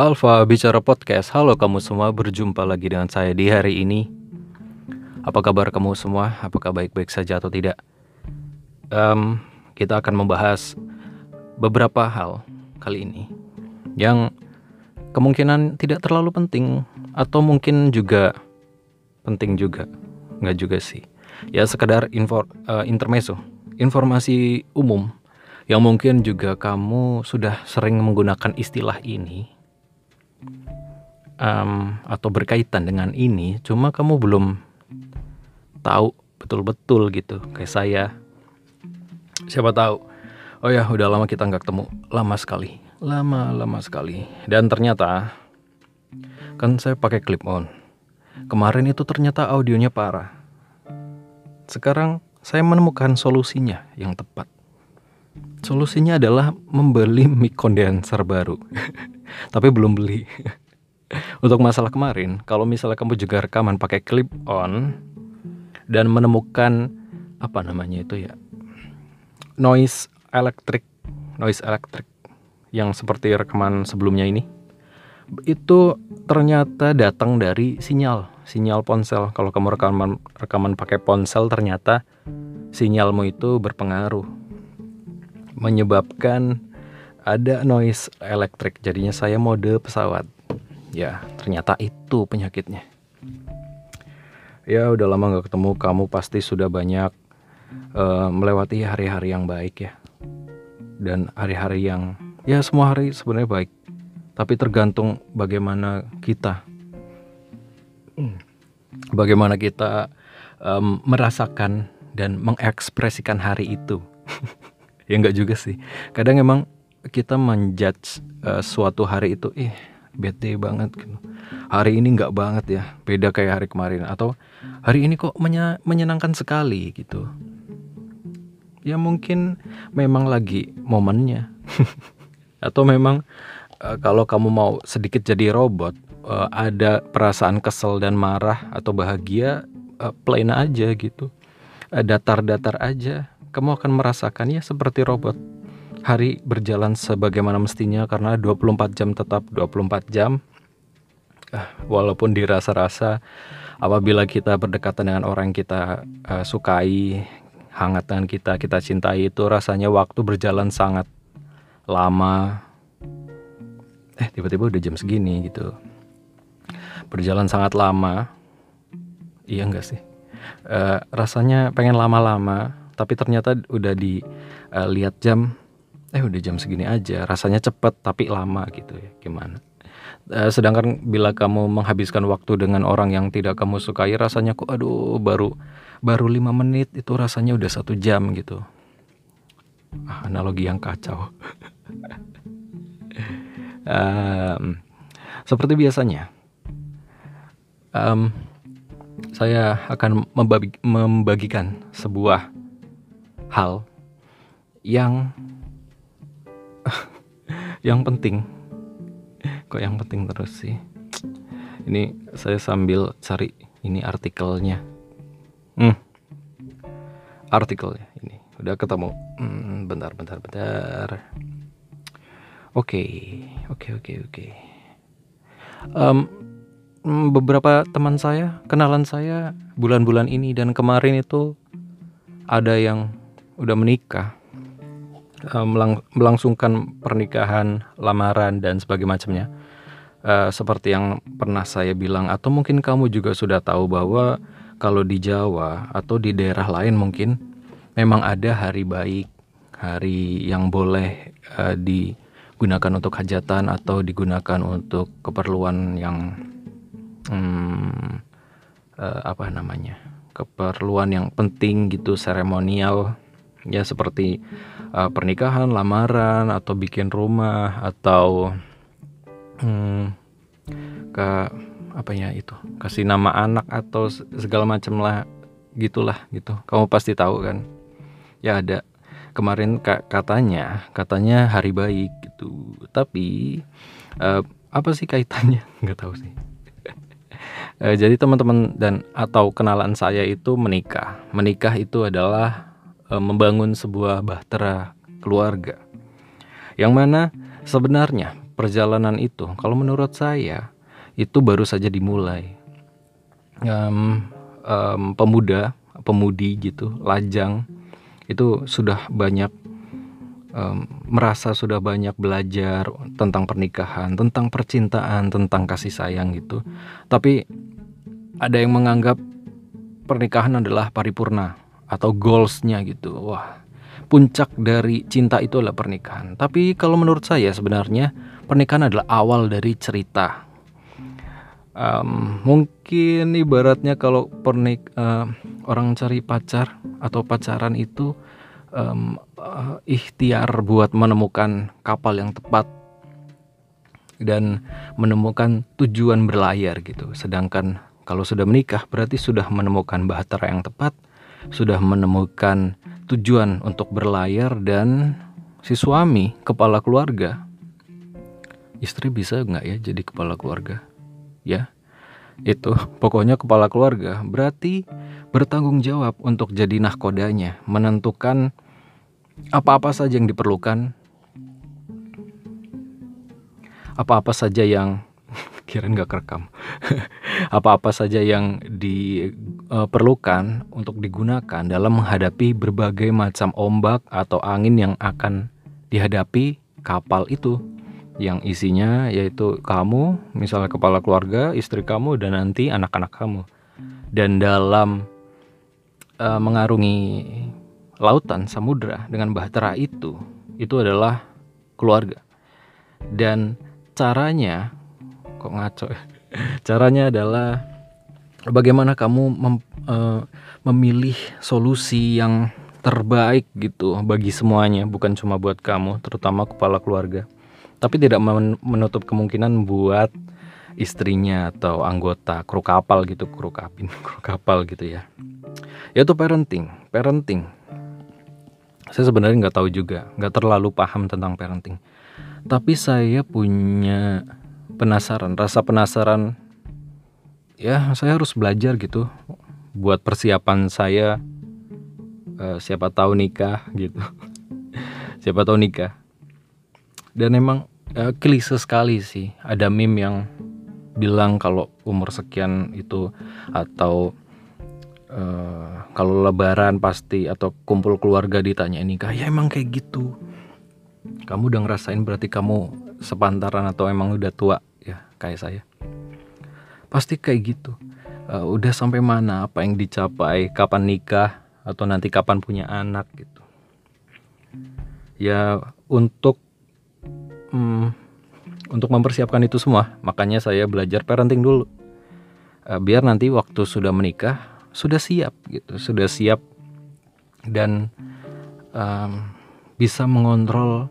Alfa Bicara Podcast. Halo kamu semua, berjumpa lagi dengan saya di hari ini. Apa kabar kamu semua? Apakah baik-baik saja atau tidak? Em, kita akan membahas beberapa hal kali ini yang kemungkinan tidak terlalu penting atau mungkin juga penting juga. Nggak juga sih. Ya sekedar info, intermezzo, informasi umum yang mungkin juga kamu sudah sering menggunakan istilah ini um, atau berkaitan dengan ini, cuma kamu belum tahu betul-betul gitu kayak saya. Siapa tahu? Oh ya, udah lama kita nggak ketemu, lama sekali, lama lama sekali. Dan ternyata kan saya pakai clip on. Kemarin itu ternyata audionya parah. Sekarang saya menemukan solusinya yang tepat. Solusinya adalah membeli mic condenser baru. Tapi belum beli. Untuk masalah kemarin, kalau misalnya kamu juga rekaman pakai clip on dan menemukan apa namanya itu ya noise electric noise electric yang seperti rekaman sebelumnya ini itu ternyata datang dari sinyal sinyal ponsel kalau kamu rekaman rekaman pakai ponsel ternyata sinyalmu itu berpengaruh menyebabkan ada noise elektrik jadinya saya mode pesawat. Ya ternyata itu penyakitnya. Ya udah lama nggak ketemu kamu pasti sudah banyak uh, melewati hari-hari yang baik ya. Dan hari-hari yang ya semua hari sebenarnya baik. Tapi tergantung bagaimana kita bagaimana kita um, merasakan dan mengekspresikan hari itu. Ya enggak juga sih. Kadang emang kita menjudge uh, suatu hari itu ih bete banget gitu. Hari ini nggak banget ya beda kayak hari kemarin. Atau hari ini kok menye menyenangkan sekali gitu. Ya mungkin memang lagi momennya. Atau memang uh, kalau kamu mau sedikit jadi robot uh, ada perasaan kesel dan marah atau bahagia uh, plain aja gitu. Datar-datar aja. Kamu akan merasakannya seperti robot. Hari berjalan sebagaimana mestinya karena 24 jam tetap 24 jam. Uh, walaupun dirasa-rasa apabila kita berdekatan dengan orang yang kita uh, sukai, hangat dengan kita, kita cintai itu rasanya waktu berjalan sangat lama. Eh, tiba-tiba udah jam segini gitu. Berjalan sangat lama. Iya enggak sih? Uh, rasanya pengen lama-lama tapi ternyata udah dilihat uh, jam eh udah jam segini aja rasanya cepet tapi lama gitu ya gimana? Uh, sedangkan bila kamu menghabiskan waktu dengan orang yang tidak kamu sukai rasanya kok aduh baru baru lima menit itu rasanya udah satu jam gitu. Ah, analogi yang kacau. Um, seperti biasanya um, saya akan membagi, membagikan sebuah hal yang yang penting. Kok yang penting terus sih? Ini saya sambil cari ini artikelnya. Hmm. Artikelnya ini. Udah ketemu. Hmm, bentar bentar bentar. Oke oke oke oke. Beberapa teman saya kenalan saya bulan-bulan ini dan kemarin itu ada yang udah menikah uh, melang melangsungkan pernikahan lamaran dan sebagainya macamnya. Uh, seperti yang pernah saya bilang atau mungkin kamu juga sudah tahu bahwa kalau di Jawa atau di daerah lain mungkin memang ada hari baik hari yang boleh uh, digunakan untuk hajatan atau digunakan untuk keperluan yang hmm, uh, apa namanya keperluan yang penting gitu seremonial ya seperti uh, pernikahan, lamaran atau bikin rumah atau hmm, ke apa ya itu kasih nama anak atau segala macam lah gitulah gitu. Kamu pasti tahu kan? Ya ada. Kemarin katanya katanya hari baik gitu. Tapi uh, apa sih kaitannya? Nggak tahu sih. Uh, jadi teman-teman dan atau kenalan saya itu menikah. Menikah itu adalah membangun sebuah bahtera keluarga. Yang mana sebenarnya perjalanan itu, kalau menurut saya itu baru saja dimulai. Um, um, pemuda, pemudi gitu, lajang itu sudah banyak um, merasa sudah banyak belajar tentang pernikahan, tentang percintaan, tentang kasih sayang gitu. Tapi ada yang menganggap pernikahan adalah paripurna atau goalsnya gitu. Wah, puncak dari cinta itu adalah pernikahan. Tapi kalau menurut saya sebenarnya pernikahan adalah awal dari cerita. Um, mungkin ibaratnya kalau pernik uh, orang cari pacar atau pacaran itu um, uh, ikhtiar buat menemukan kapal yang tepat dan menemukan tujuan berlayar gitu. Sedangkan kalau sudah menikah berarti sudah menemukan bahtera yang tepat, sudah menemukan tujuan untuk berlayar dan si suami kepala keluarga. Istri bisa nggak ya jadi kepala keluarga? Ya, itu pokoknya kepala keluarga berarti bertanggung jawab untuk jadi nahkodanya, menentukan apa-apa saja yang diperlukan, apa-apa saja yang kira nggak kerekam. Apa-apa saja yang diperlukan untuk digunakan dalam menghadapi berbagai macam ombak atau angin yang akan dihadapi kapal itu yang isinya yaitu kamu, misalnya kepala keluarga, istri kamu dan nanti anak-anak kamu. Dan dalam uh, mengarungi lautan samudra dengan bahtera itu, itu adalah keluarga. Dan caranya kok ngaco ya? Caranya adalah bagaimana kamu mem, uh, memilih solusi yang terbaik gitu bagi semuanya bukan cuma buat kamu terutama kepala keluarga. Tapi tidak menutup kemungkinan buat istrinya atau anggota kru kapal gitu kru kabin kru kapal gitu ya. Yaitu parenting parenting. Saya sebenarnya nggak tahu juga nggak terlalu paham tentang parenting. Tapi saya punya penasaran, rasa penasaran. Ya, saya harus belajar gitu buat persiapan saya uh, siapa tahu nikah gitu. siapa tahu nikah. Dan emang uh, klise sekali sih. Ada meme yang bilang kalau umur sekian itu atau uh, kalau lebaran pasti atau kumpul keluarga ditanya nikah ya emang kayak gitu kamu udah ngerasain berarti kamu sepantaran atau emang udah tua kayak saya. Pasti kayak gitu. Uh, udah sampai mana apa yang dicapai kapan nikah atau nanti kapan punya anak gitu. Ya untuk hmm, untuk mempersiapkan itu semua makanya saya belajar parenting dulu. Uh, biar nanti waktu sudah menikah sudah siap gitu. Sudah siap dan um, bisa mengontrol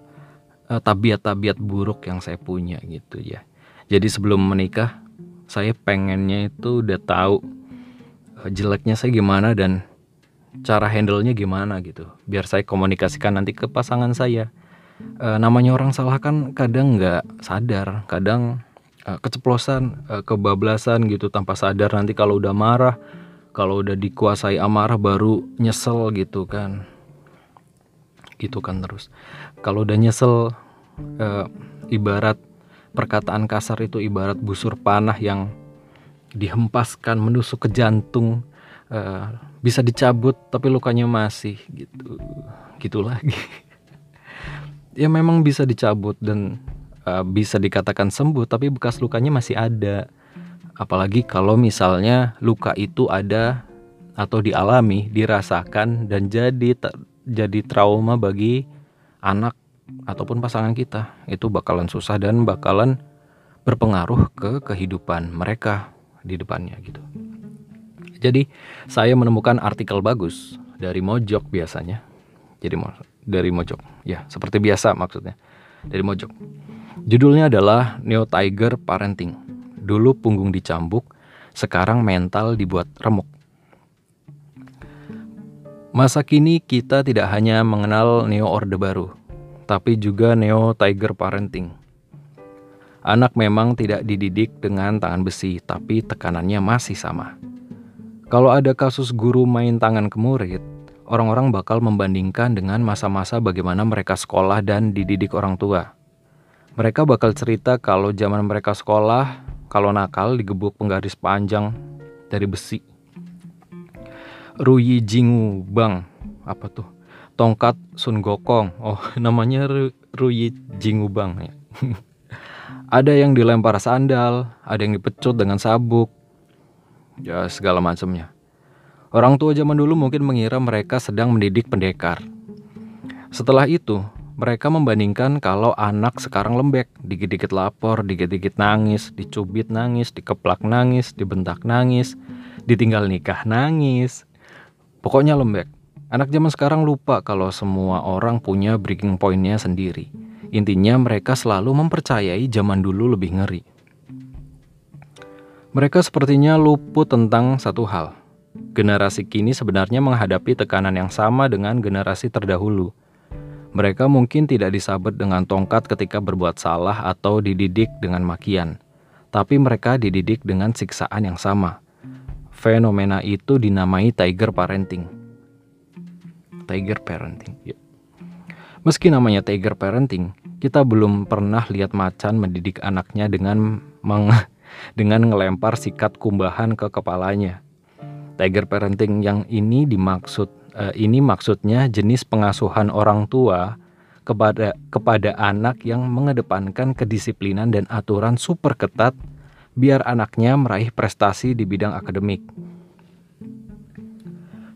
uh, tabiat-tabiat buruk yang saya punya gitu ya jadi sebelum menikah, saya pengennya itu udah tahu eh, jeleknya saya gimana dan cara handle-nya gimana gitu. Biar saya komunikasikan nanti ke pasangan saya. E, namanya orang salah kan kadang nggak sadar, kadang e, keceplosan, e, kebablasan gitu tanpa sadar nanti kalau udah marah, kalau udah dikuasai amarah baru nyesel gitu kan. Gitu kan terus. Kalau udah nyesel e, ibarat perkataan kasar itu ibarat busur panah yang dihempaskan menusuk ke jantung uh, bisa dicabut tapi lukanya masih gitu. Gitu lagi. Ya memang bisa dicabut dan uh, bisa dikatakan sembuh tapi bekas lukanya masih ada. Apalagi kalau misalnya luka itu ada atau dialami dirasakan dan jadi jadi trauma bagi anak ataupun pasangan kita itu bakalan susah dan bakalan berpengaruh ke kehidupan mereka di depannya gitu. Jadi saya menemukan artikel bagus dari Mojok biasanya. Jadi dari Mojok, ya seperti biasa maksudnya dari Mojok. Judulnya adalah Neo Tiger Parenting. Dulu punggung dicambuk, sekarang mental dibuat remuk. Masa kini kita tidak hanya mengenal Neo Orde Baru, tapi juga neo tiger parenting. Anak memang tidak dididik dengan tangan besi, tapi tekanannya masih sama. Kalau ada kasus guru main tangan ke murid, orang-orang bakal membandingkan dengan masa-masa bagaimana mereka sekolah dan dididik orang tua. Mereka bakal cerita kalau zaman mereka sekolah, kalau nakal digebuk penggaris panjang dari besi. Ruyi Jingu Bang, apa tuh? Tongkat Sun Gokong. Oh, namanya Ruyi Jingu Bang ya. ada yang dilempar sandal, ada yang dipecut dengan sabuk. Ya, segala macamnya. Orang tua zaman dulu mungkin mengira mereka sedang mendidik pendekar. Setelah itu, mereka membandingkan kalau anak sekarang lembek, dikit-dikit lapor, dikit-dikit nangis, dicubit nangis, dikeplak nangis, dibentak nangis, ditinggal nikah nangis. Pokoknya lembek. Anak zaman sekarang lupa kalau semua orang punya breaking pointnya sendiri. Intinya mereka selalu mempercayai zaman dulu lebih ngeri. Mereka sepertinya luput tentang satu hal, Generasi kini sebenarnya menghadapi tekanan yang sama dengan generasi terdahulu. Mereka mungkin tidak disabet dengan tongkat ketika berbuat salah atau dididik dengan makian, tapi mereka dididik dengan siksaan yang sama. Fenomena itu dinamai tiger parenting. Tiger parenting, ya. Meski namanya tiger parenting, kita belum pernah lihat macan mendidik anaknya dengan meng dengan ngelempar sikat kumbahan ke kepalanya Tiger parenting yang ini dimaksud uh, ini maksudnya jenis pengasuhan orang tua kepada kepada anak yang mengedepankan kedisiplinan dan aturan super ketat biar anaknya meraih prestasi di bidang akademik.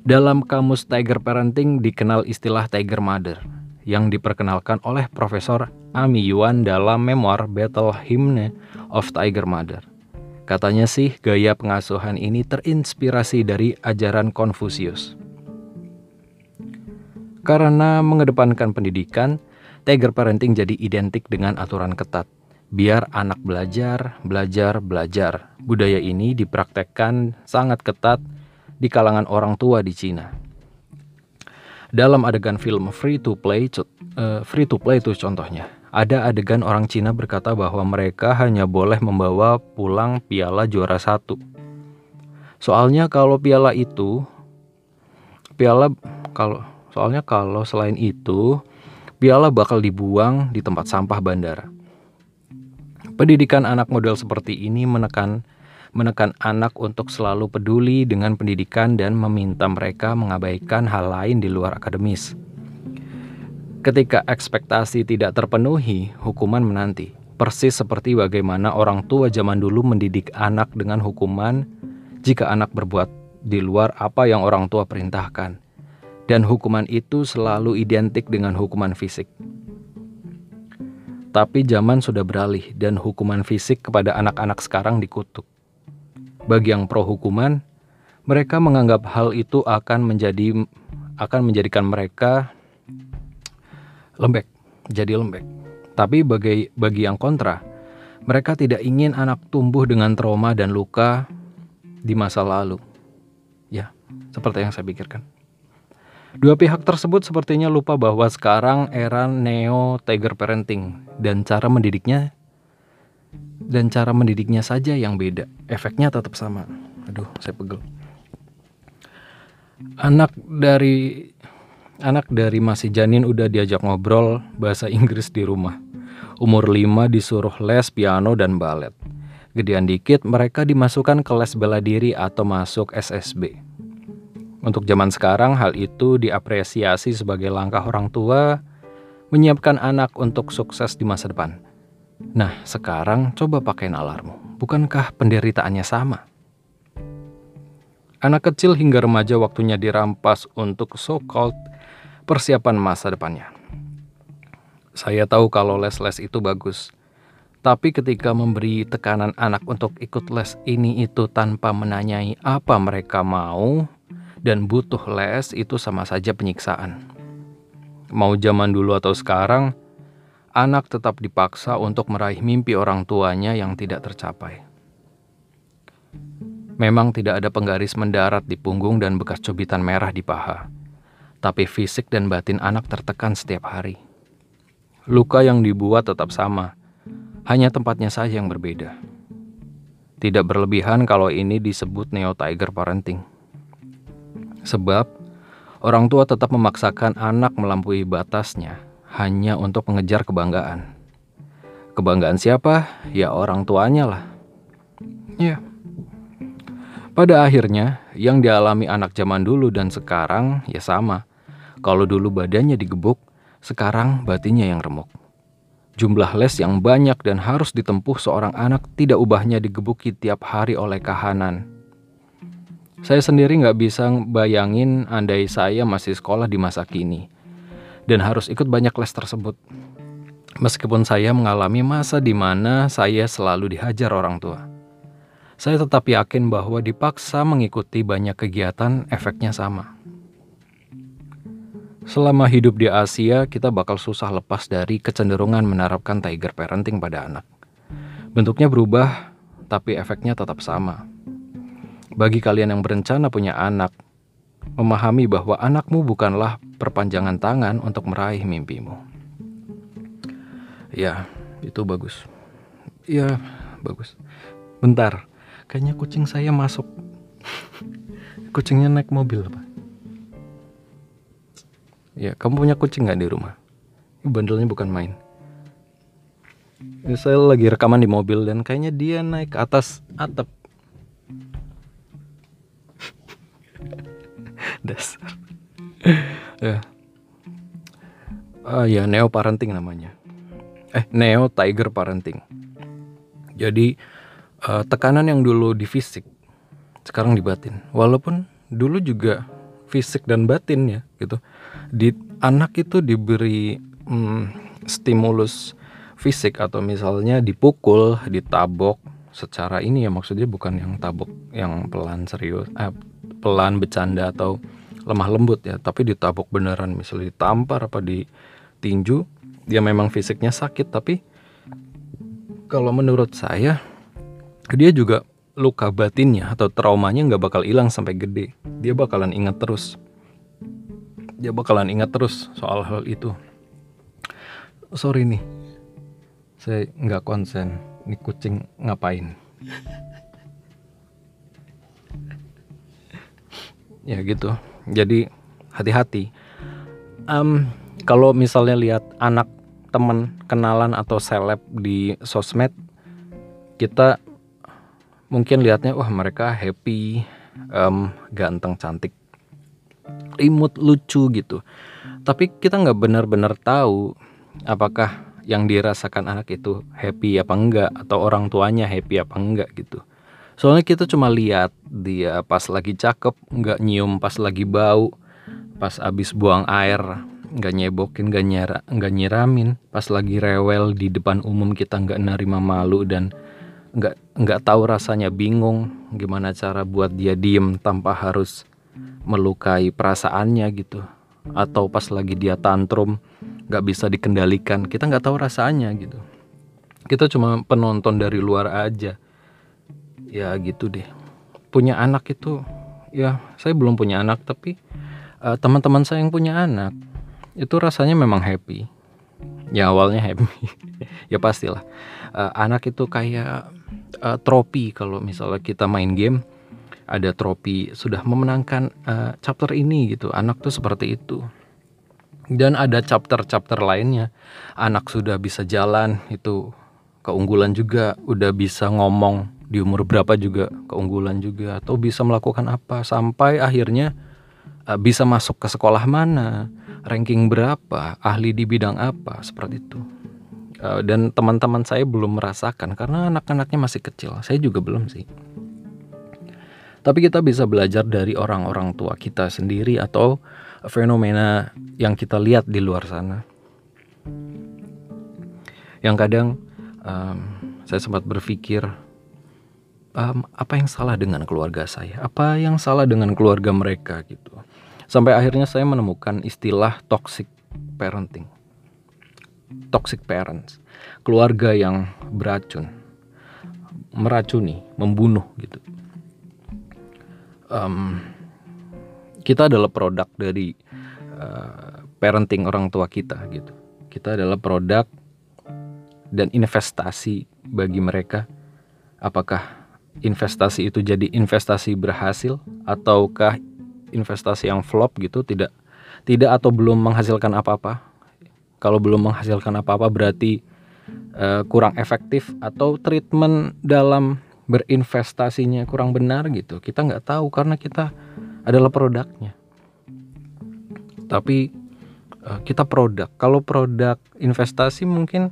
Dalam kamus Tiger Parenting dikenal istilah Tiger Mother yang diperkenalkan oleh Profesor Ami Yuan dalam memoir Battle Hymn of Tiger Mother. Katanya sih gaya pengasuhan ini terinspirasi dari ajaran Konfusius. Karena mengedepankan pendidikan, Tiger Parenting jadi identik dengan aturan ketat. Biar anak belajar, belajar, belajar. Budaya ini dipraktekkan sangat ketat di kalangan orang tua di Cina. Dalam adegan film Free to Play, uh, Free to Play itu contohnya ada adegan orang Cina berkata bahwa mereka hanya boleh membawa pulang piala juara satu. Soalnya kalau piala itu, piala kalau soalnya kalau selain itu, piala bakal dibuang di tempat sampah bandara. Pendidikan anak model seperti ini menekan menekan anak untuk selalu peduli dengan pendidikan dan meminta mereka mengabaikan hal lain di luar akademis. Ketika ekspektasi tidak terpenuhi, hukuman menanti. Persis seperti bagaimana orang tua zaman dulu mendidik anak dengan hukuman jika anak berbuat di luar apa yang orang tua perintahkan. Dan hukuman itu selalu identik dengan hukuman fisik. Tapi zaman sudah beralih dan hukuman fisik kepada anak-anak sekarang dikutuk. Bagi yang pro hukuman, mereka menganggap hal itu akan menjadi akan menjadikan mereka lembek, jadi lembek. Tapi bagi bagi yang kontra, mereka tidak ingin anak tumbuh dengan trauma dan luka di masa lalu. Ya, seperti yang saya pikirkan. Dua pihak tersebut sepertinya lupa bahwa sekarang era neo tiger parenting dan cara mendidiknya dan cara mendidiknya saja yang beda. Efeknya tetap sama. Aduh, saya pegel. Anak dari Anak dari masih janin udah diajak ngobrol bahasa Inggris di rumah. Umur 5 disuruh les piano dan balet. Gedean dikit mereka dimasukkan ke les bela diri atau masuk SSB. Untuk zaman sekarang hal itu diapresiasi sebagai langkah orang tua menyiapkan anak untuk sukses di masa depan. Nah, sekarang coba pakai nalarmu. Bukankah penderitaannya sama? Anak kecil hingga remaja waktunya dirampas untuk so-called persiapan masa depannya. Saya tahu kalau les-les itu bagus, tapi ketika memberi tekanan anak untuk ikut les ini itu tanpa menanyai apa mereka mau dan butuh les itu sama saja penyiksaan. Mau zaman dulu atau sekarang, anak tetap dipaksa untuk meraih mimpi orang tuanya yang tidak tercapai. Memang tidak ada penggaris mendarat di punggung dan bekas cubitan merah di paha tapi fisik dan batin anak tertekan setiap hari. Luka yang dibuat tetap sama, hanya tempatnya saja yang berbeda. Tidak berlebihan kalau ini disebut neo tiger parenting. Sebab orang tua tetap memaksakan anak melampaui batasnya hanya untuk mengejar kebanggaan. Kebanggaan siapa? Ya orang tuanya lah. Ya. Pada akhirnya, yang dialami anak zaman dulu dan sekarang ya sama. Kalau dulu badannya digebuk, sekarang batinnya yang remuk. Jumlah les yang banyak dan harus ditempuh seorang anak tidak ubahnya digebuki tiap hari oleh kahanan. Saya sendiri nggak bisa bayangin andai saya masih sekolah di masa kini dan harus ikut banyak les tersebut. Meskipun saya mengalami masa di mana saya selalu dihajar orang tua. Saya tetap yakin bahwa dipaksa mengikuti banyak kegiatan efeknya sama. Selama hidup di Asia, kita bakal susah lepas dari kecenderungan menerapkan tiger parenting pada anak. Bentuknya berubah, tapi efeknya tetap sama. Bagi kalian yang berencana punya anak, memahami bahwa anakmu bukanlah perpanjangan tangan untuk meraih mimpimu. Ya, itu bagus. Ya, bagus. Bentar, kayaknya kucing saya masuk. Kucingnya naik mobil, Pak. Ya, kamu punya kucing nggak di rumah? Bandelnya bukan main. Ini saya lagi rekaman di mobil dan kayaknya dia naik ke atas atap dasar ya. Ah ya neo parenting namanya. Eh neo tiger parenting. Jadi uh, tekanan yang dulu di fisik sekarang di batin. Walaupun dulu juga fisik dan batin ya gitu. Di anak itu diberi hmm, stimulus fisik atau misalnya dipukul ditabok secara ini ya maksudnya bukan yang tabok yang pelan serius eh, pelan bercanda atau lemah lembut ya. Tapi ditabok beneran misalnya ditampar apa ditinju dia memang fisiknya sakit. Tapi kalau menurut saya dia juga luka batinnya atau traumanya nggak bakal hilang sampai gede. Dia bakalan ingat terus. Dia bakalan ingat terus soal hal itu. Sorry nih saya nggak konsen. Ini kucing ngapain? Ya gitu jadi hati-hati. Um, kalau misalnya lihat anak teman kenalan atau seleb di sosmed kita mungkin lihatnya wah mereka happy um, ganteng cantik imut lucu gitu. Tapi kita nggak benar-benar tahu apakah yang dirasakan anak itu happy apa enggak atau orang tuanya happy apa enggak gitu Soalnya kita cuma lihat dia pas lagi cakep, nggak nyium pas lagi bau, pas abis buang air, nggak nyebokin, nggak nyera, nggak nyiramin, pas lagi rewel di depan umum kita nggak nerima malu dan nggak nggak tahu rasanya bingung gimana cara buat dia diem tanpa harus melukai perasaannya gitu. Atau pas lagi dia tantrum nggak bisa dikendalikan kita nggak tahu rasanya gitu. Kita cuma penonton dari luar aja ya gitu deh. Punya anak itu ya saya belum punya anak tapi uh, teman-teman saya yang punya anak itu rasanya memang happy. Ya awalnya happy. Ya pastilah. Uh, anak itu kayak uh, tropi kalau misalnya kita main game ada tropi sudah memenangkan uh, chapter ini gitu anak tuh seperti itu. Dan ada chapter-chapter lainnya. Anak sudah bisa jalan itu keunggulan juga udah bisa ngomong di umur berapa juga keunggulan juga atau bisa melakukan apa sampai akhirnya uh, bisa masuk ke sekolah mana, ranking berapa, ahli di bidang apa seperti itu. Uh, dan teman-teman saya belum merasakan karena anak-anaknya masih kecil. Saya juga belum sih. Tapi kita bisa belajar dari orang-orang tua kita sendiri atau fenomena yang kita lihat di luar sana. Yang kadang um, saya sempat berpikir um, apa yang salah dengan keluarga saya, apa yang salah dengan keluarga mereka gitu. Sampai akhirnya saya menemukan istilah toxic parenting, toxic parents, keluarga yang beracun, meracuni, membunuh gitu. Um, kita adalah produk dari uh, parenting orang tua kita gitu. Kita adalah produk dan investasi bagi mereka. Apakah investasi itu jadi investasi berhasil ataukah investasi yang flop gitu tidak tidak atau belum menghasilkan apa-apa? Kalau belum menghasilkan apa-apa berarti uh, kurang efektif atau treatment dalam berinvestasinya kurang benar gitu? Kita nggak tahu karena kita adalah produknya. Tapi uh, kita produk. Kalau produk investasi mungkin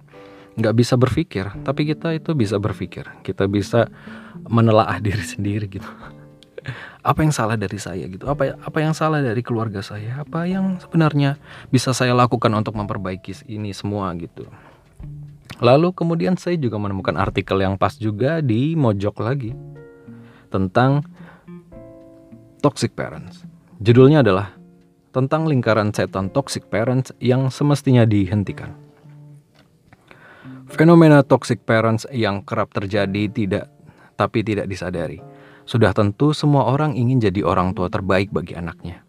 nggak bisa berpikir tapi kita itu bisa berpikir. Kita bisa menelaah diri sendiri gitu. Apa yang salah dari saya gitu? Apa apa yang salah dari keluarga saya? Apa yang sebenarnya bisa saya lakukan untuk memperbaiki ini semua gitu? Lalu kemudian saya juga menemukan artikel yang pas juga di Mojok lagi tentang toxic parents. Judulnya adalah tentang lingkaran setan toxic parents yang semestinya dihentikan. Fenomena toxic parents yang kerap terjadi tidak tapi tidak disadari. Sudah tentu semua orang ingin jadi orang tua terbaik bagi anaknya.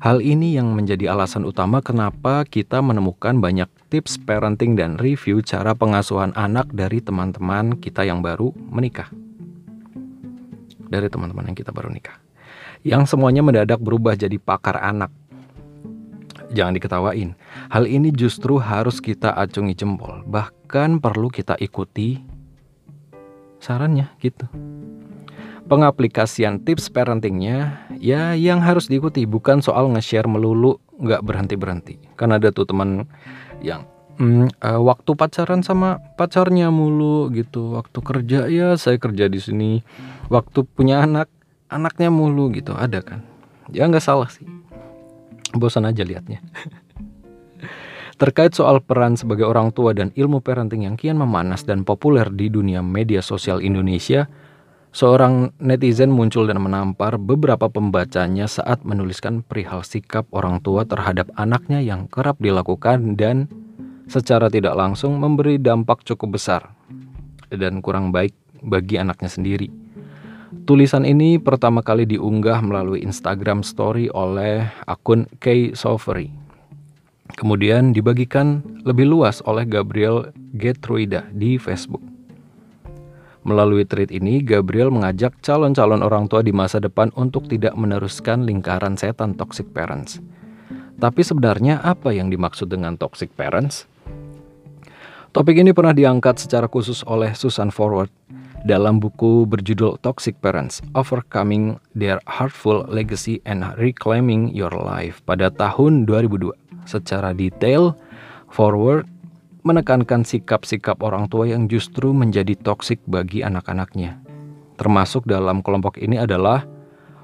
Hal ini yang menjadi alasan utama kenapa kita menemukan banyak tips parenting dan review cara pengasuhan anak dari teman-teman kita yang baru menikah. Dari teman-teman yang kita baru nikah. Yang semuanya mendadak berubah jadi pakar anak. Jangan diketawain. Hal ini justru harus kita acungi jempol. Bahkan perlu kita ikuti sarannya gitu. Pengaplikasian tips parentingnya ya yang harus diikuti. Bukan soal nge-share melulu nggak berhenti berhenti kan ada tuh teman yang hmm, uh, waktu pacaran sama pacarnya mulu gitu. Waktu kerja ya saya kerja di sini. Waktu punya anak anaknya mulu gitu. Ada kan? Ya nggak salah sih. Bosan aja liatnya Terkait soal peran sebagai orang tua dan ilmu parenting yang kian memanas dan populer di dunia media sosial Indonesia, Seorang netizen muncul dan menampar beberapa pembacanya saat menuliskan perihal sikap orang tua terhadap anaknya yang kerap dilakukan dan secara tidak langsung memberi dampak cukup besar dan kurang baik bagi anaknya sendiri. Tulisan ini pertama kali diunggah melalui Instagram Story oleh akun Kay Sovery. Kemudian dibagikan lebih luas oleh Gabriel Getruida di Facebook. Melalui tweet ini, Gabriel mengajak calon-calon orang tua di masa depan untuk tidak meneruskan lingkaran setan toxic parents. Tapi sebenarnya apa yang dimaksud dengan toxic parents? Topik ini pernah diangkat secara khusus oleh Susan Forward dalam buku berjudul Toxic Parents: Overcoming Their Hurtful Legacy and Reclaiming Your Life pada tahun 2002. Secara detail, Forward menekankan sikap-sikap orang tua yang justru menjadi toksik bagi anak-anaknya. Termasuk dalam kelompok ini adalah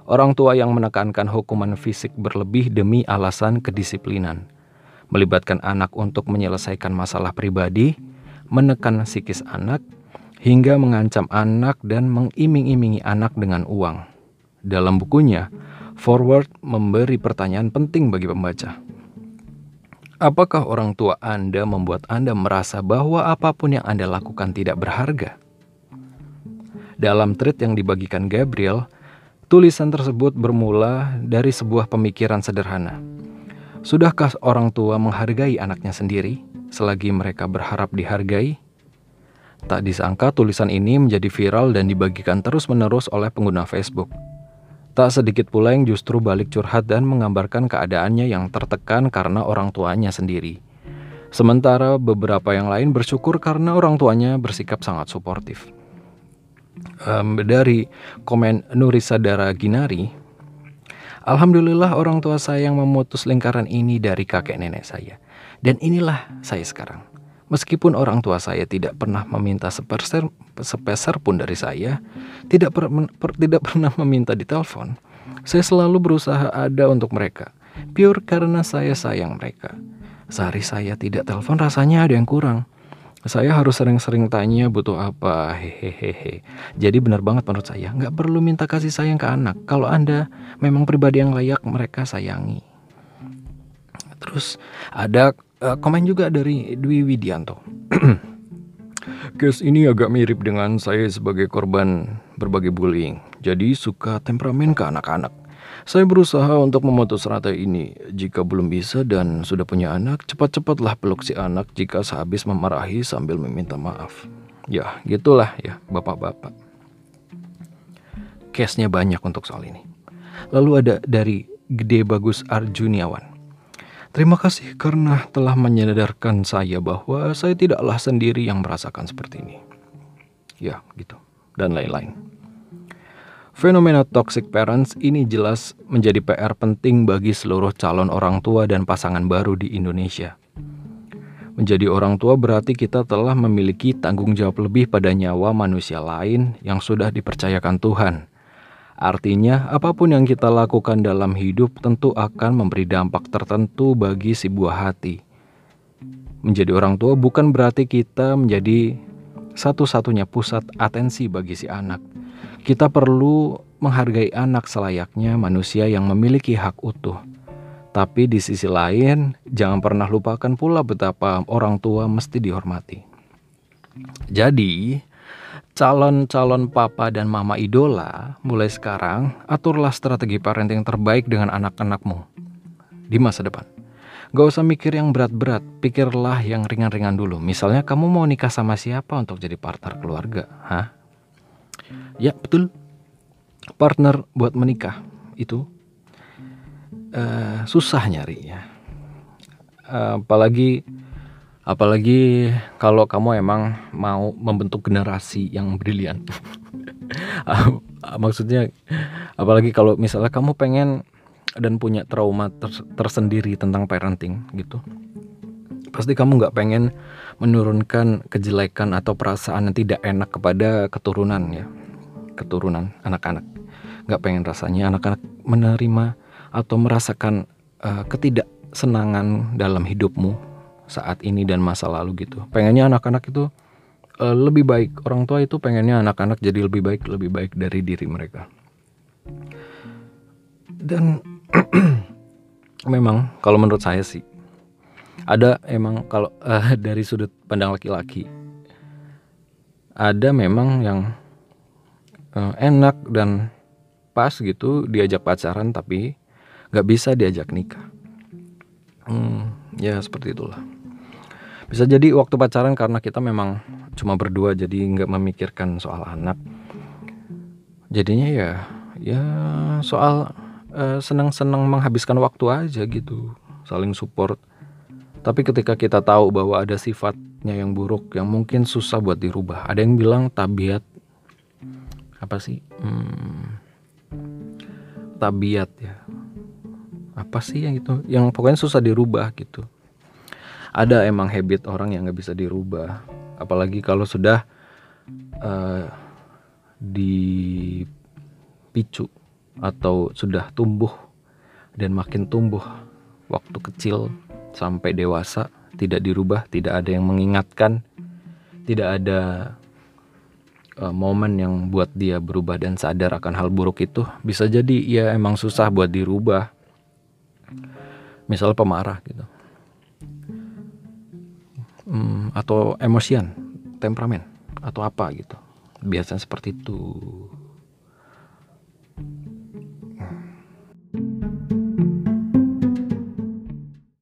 orang tua yang menekankan hukuman fisik berlebih demi alasan kedisiplinan, melibatkan anak untuk menyelesaikan masalah pribadi, menekan psikis anak, hingga mengancam anak dan mengiming-imingi anak dengan uang. Dalam bukunya, Forward memberi pertanyaan penting bagi pembaca. Apakah orang tua Anda membuat Anda merasa bahwa apa pun yang Anda lakukan tidak berharga? Dalam tweet yang dibagikan Gabriel, tulisan tersebut bermula dari sebuah pemikiran sederhana. Sudahkah orang tua menghargai anaknya sendiri selagi mereka berharap dihargai? Tak disangka tulisan ini menjadi viral dan dibagikan terus-menerus oleh pengguna Facebook. Tak sedikit pula yang justru balik curhat dan menggambarkan keadaannya yang tertekan karena orang tuanya sendiri. Sementara beberapa yang lain bersyukur karena orang tuanya bersikap sangat suportif. Um, dari komen Nurisa Dara Ginari, Alhamdulillah orang tua saya yang memutus lingkaran ini dari kakek nenek saya. Dan inilah saya sekarang. Meskipun orang tua saya tidak pernah meminta sepeser, sepeser pun dari saya, tidak, per, per, tidak pernah meminta di telepon, saya selalu berusaha ada untuk mereka. Pure karena saya sayang mereka. Sehari saya tidak telepon rasanya ada yang kurang. Saya harus sering-sering tanya butuh apa, hehehe. Jadi benar banget menurut saya, nggak perlu minta kasih sayang ke anak. Kalau Anda memang pribadi yang layak mereka sayangi. Terus ada uh, komen juga dari Dwi Widianto. Case ini agak mirip dengan saya sebagai korban berbagai bullying. Jadi suka temperamen ke anak-anak. Saya berusaha untuk memutus rantai ini. Jika belum bisa dan sudah punya anak, cepat-cepatlah peluk si anak jika sehabis memarahi sambil meminta maaf. Ya, gitulah ya, bapak-bapak. Case-nya banyak untuk soal ini. Lalu ada dari Gede Bagus Arjuniawan. Terima kasih karena telah menyadarkan saya bahwa saya tidaklah sendiri yang merasakan seperti ini. Ya, gitu. Dan lain-lain. Fenomena toxic parents ini jelas menjadi PR penting bagi seluruh calon orang tua dan pasangan baru di Indonesia. Menjadi orang tua berarti kita telah memiliki tanggung jawab lebih pada nyawa manusia lain yang sudah dipercayakan Tuhan Artinya, apa pun yang kita lakukan dalam hidup tentu akan memberi dampak tertentu bagi si buah hati. Menjadi orang tua bukan berarti kita menjadi satu-satunya pusat atensi bagi si anak. Kita perlu menghargai anak selayaknya manusia yang memiliki hak utuh. Tapi di sisi lain, jangan pernah lupakan pula betapa orang tua mesti dihormati. Jadi, calon-calon papa dan mama idola, mulai sekarang aturlah strategi parenting terbaik dengan anak-anakmu di masa depan. Gak usah mikir yang berat-berat, pikirlah yang ringan-ringan dulu. Misalnya kamu mau nikah sama siapa untuk jadi partner keluarga, hah? Ya betul, partner buat menikah itu uh, susah nyari ya. Uh, apalagi Apalagi kalau kamu emang mau membentuk generasi yang brilian. Maksudnya apalagi kalau misalnya kamu pengen dan punya trauma tersendiri tentang parenting gitu. Pasti kamu nggak pengen menurunkan kejelekan atau perasaan yang tidak enak kepada keturunan ya. Keturunan anak-anak. Nggak pengen rasanya anak-anak menerima atau merasakan uh, ketidaksenangan dalam hidupmu saat ini dan masa lalu gitu. Pengennya anak-anak itu uh, lebih baik. Orang tua itu pengennya anak-anak jadi lebih baik, lebih baik dari diri mereka. Dan memang kalau menurut saya sih ada emang kalau uh, dari sudut pandang laki-laki ada memang yang uh, enak dan pas gitu diajak pacaran tapi nggak bisa diajak nikah. Hmm, ya seperti itulah. Bisa jadi waktu pacaran karena kita memang cuma berdua jadi nggak memikirkan soal anak. Jadinya ya ya soal uh, senang-senang menghabiskan waktu aja gitu, saling support. Tapi ketika kita tahu bahwa ada sifatnya yang buruk yang mungkin susah buat dirubah. Ada yang bilang tabiat apa sih? Hmm, tabiat ya. Apa sih yang itu? Yang pokoknya susah dirubah gitu ada emang habit orang yang nggak bisa dirubah. Apalagi kalau sudah uh, dipicu atau sudah tumbuh dan makin tumbuh waktu kecil sampai dewasa tidak dirubah tidak ada yang mengingatkan tidak ada uh, momen yang buat dia berubah dan sadar akan hal buruk itu bisa jadi ya emang susah buat dirubah. Misal pemarah gitu hmm, atau emosian, temperamen atau apa gitu. Biasanya seperti itu.